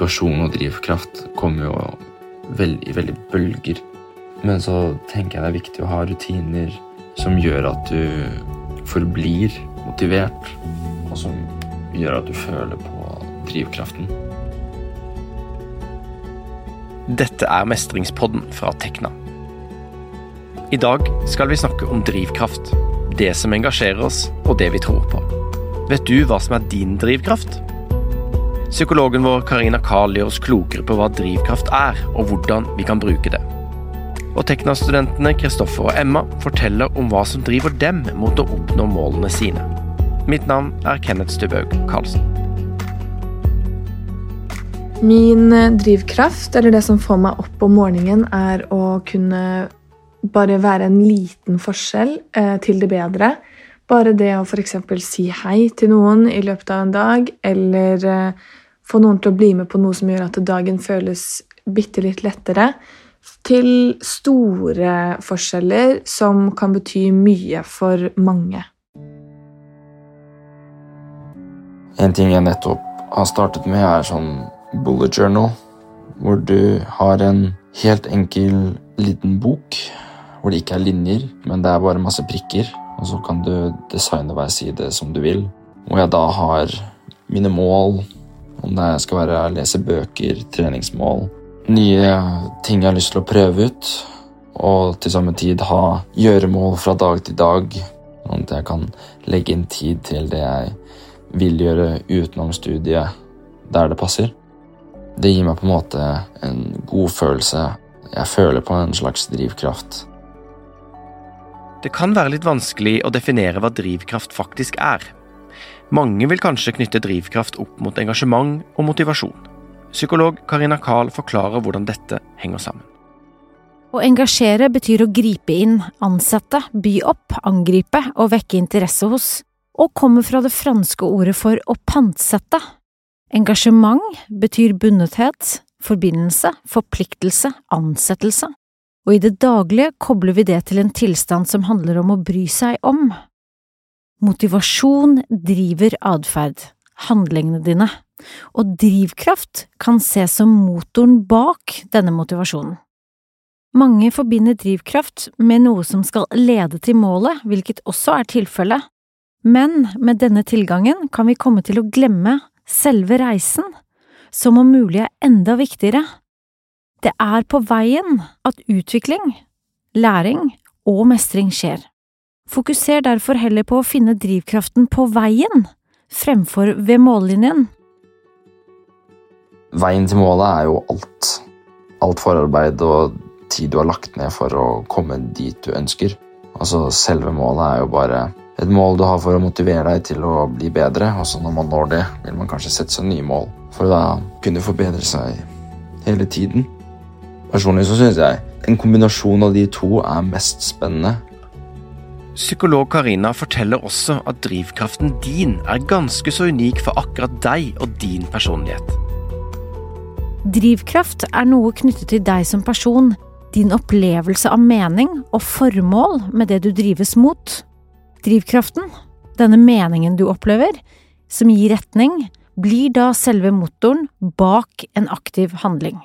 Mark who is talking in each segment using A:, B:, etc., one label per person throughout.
A: motivasjon og drivkraft kommer jo veldig, veldig bølger. Men så tenker jeg det er viktig å ha rutiner som gjør at du forblir motivert, og som gjør at du føler på drivkraften.
B: Dette er Mestringspodden fra Tekna. I dag skal vi snakke om drivkraft. Det som engasjerer oss, og det vi tror på. Vet du hva som er din drivkraft? Psykologen vår Karina Kahl gjør oss klokere på hva drivkraft er, og hvordan vi kan bruke det. Og Tekna-studentene Kristoffer og Emma forteller om hva som driver dem mot å oppnå målene sine. Mitt navn er Kenneth Stubhaug Karlsen.
C: Min eh, drivkraft, eller det som får meg opp om morgenen, er å kunne bare være en liten forskjell eh, til det bedre. Bare det å f.eks. si hei til noen i løpet av en dag, eller eh, få noen til å bli med på noe som gjør at dagen føles bitte litt lettere, til store forskjeller som kan bety mye for mange.
A: En ting jeg nettopp har startet med, er sånn bullet journal, hvor du har en helt enkel liten bok hvor det ikke er linjer, men det er bare masse prikker, og så kan du designe hver side som du vil. Hvor jeg da har mine mål, om det skal være å lese bøker, treningsmål, nye ting jeg har lyst til å prøve ut, og til samme tid ha gjøremål fra dag til dag, sånn at jeg kan legge inn tid til det jeg vil gjøre utenom studiet, der det passer. Det gir meg på en måte en god følelse. Jeg føler på en slags drivkraft.
B: Det kan være litt vanskelig å definere hva drivkraft faktisk er. Mange vil kanskje knytte drivkraft opp mot engasjement og motivasjon. Psykolog Karina Kahl forklarer hvordan dette henger sammen.
D: Å engasjere betyr å gripe inn, ansette, by opp, angripe og vekke interesse hos, og kommer fra det franske ordet for å pantsette. Engasjement betyr bundethet, forbindelse, forpliktelse, ansettelse, og i det daglige kobler vi det til en tilstand som handler om å bry seg om. Motivasjon driver atferd, handlingene dine, og drivkraft kan ses som motoren bak denne motivasjonen. Mange forbinder drivkraft med noe som skal lede til målet, hvilket også er tilfellet, men med denne tilgangen kan vi komme til å glemme selve reisen, som om mulig er enda viktigere. Det er på veien at utvikling, læring og mestring skjer. Fokuser derfor heller på å finne drivkraften på veien, fremfor ved mållinjen.
A: Veien til målet er jo alt. Alt forarbeid og tid du har lagt ned for å komme dit du ønsker. Altså Selve målet er jo bare et mål du har for å motivere deg til å bli bedre. Og så når man når det, vil man kanskje sette seg nye mål for da kunne forbedre seg hele tiden. Personlig så syns jeg en kombinasjon av de to er mest spennende.
B: Psykolog Karina forteller også at drivkraften din er ganske så unik for akkurat deg og din personlighet.
D: Drivkraft er noe knyttet til deg som person, din opplevelse av mening og formål med det du drives mot. Drivkraften, denne meningen du opplever, som gir retning, blir da selve motoren bak en aktiv handling.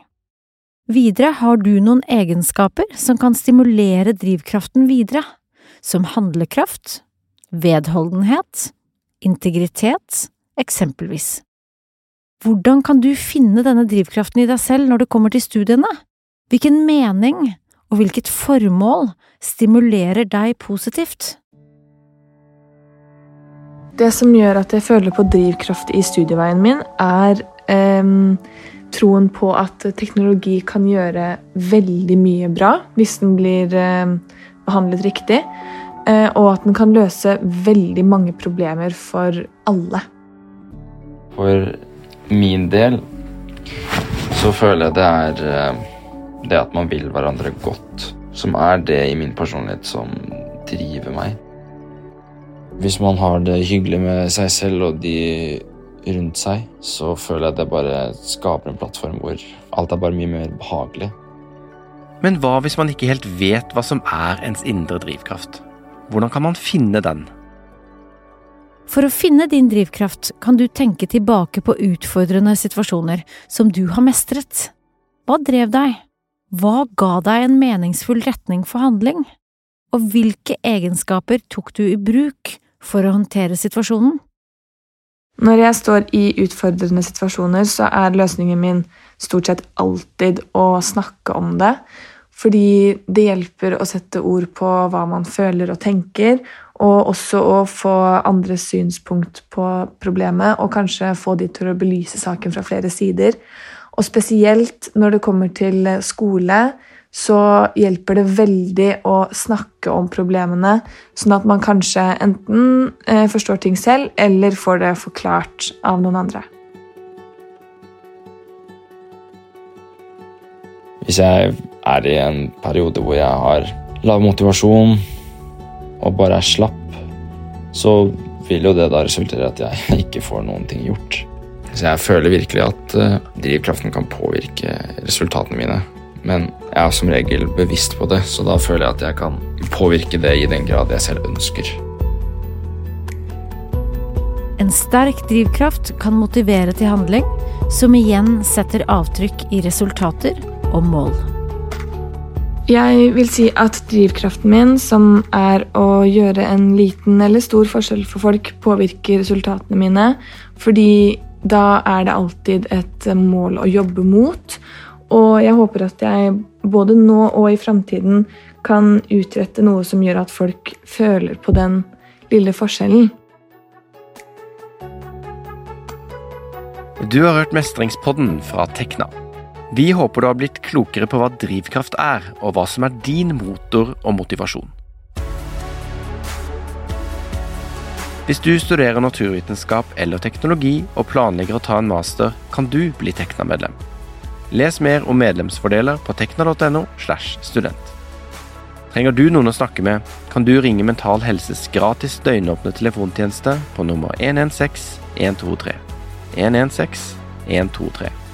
D: Videre har du noen egenskaper som kan stimulere drivkraften videre, som handlekraft, vedholdenhet, integritet, eksempelvis. Hvordan kan du finne denne drivkraften i deg selv når det kommer til studiene? Hvilken mening og hvilket formål stimulerer deg positivt?
C: Det som gjør at jeg føler på drivkraft i studieveien min, er eh, troen på at teknologi kan gjøre veldig mye bra hvis den blir eh, behandlet riktig, og at den kan løse veldig mange problemer for alle.
A: For min del så føler jeg det er eh, det at man vil hverandre godt, som er det i min personlighet som driver meg. Hvis man har det hyggelig med seg selv og de rundt seg, så føler jeg det bare skaper en plattform hvor alt er bare mye mer behagelig.
B: Men hva hvis man ikke helt vet hva som er ens indre drivkraft? Hvordan kan man finne den?
D: For å finne din drivkraft kan du tenke tilbake på utfordrende situasjoner som du har mestret. Hva drev deg? Hva ga deg en meningsfull retning for handling? Og hvilke egenskaper tok du i bruk for å håndtere situasjonen?
C: Når jeg står i utfordrende situasjoner, så er løsningen min stort sett alltid å snakke om det. Fordi det hjelper å sette ord på hva man føler og tenker, og også å få andres synspunkt på problemet, og kanskje få de til å belyse saken fra flere sider. Og spesielt når det kommer til skole, så hjelper det veldig å snakke om problemene, sånn at man kanskje enten eh, forstår ting selv, eller får det forklart av noen andre.
A: Hvis jeg er i en periode hvor jeg har lav motivasjon og bare er slapp, så vil jo det da resultere i at jeg ikke får noen ting gjort. Så jeg føler virkelig at uh, drivkraften kan påvirke resultatene mine. Men jeg er som regel bevisst på det, så da føler jeg at jeg kan påvirke det i den grad jeg selv ønsker.
D: En sterk drivkraft kan motivere til handling, som igjen setter avtrykk i resultater og mål.
C: Jeg vil si at drivkraften min, som er å gjøre en liten eller stor forskjell for folk, påvirker resultatene mine. Fordi da er det alltid et mål å jobbe mot. Og jeg håper at jeg både nå og i framtiden kan utrette noe som gjør at folk føler på den lille forskjellen.
B: Du har hørt Mestringspodden fra Tekna. Vi håper du har blitt klokere på hva drivkraft er, og hva som er din motor og motivasjon. Hvis du studerer naturvitenskap eller teknologi og planlegger å ta en master, kan du bli Tekna-medlem. Les mer om medlemsfordeler på tekna.no. slash student. Trenger du noen å snakke med, kan du ringe Mental Helses gratis døgnåpne telefontjeneste på nummer 116 123. 116 123.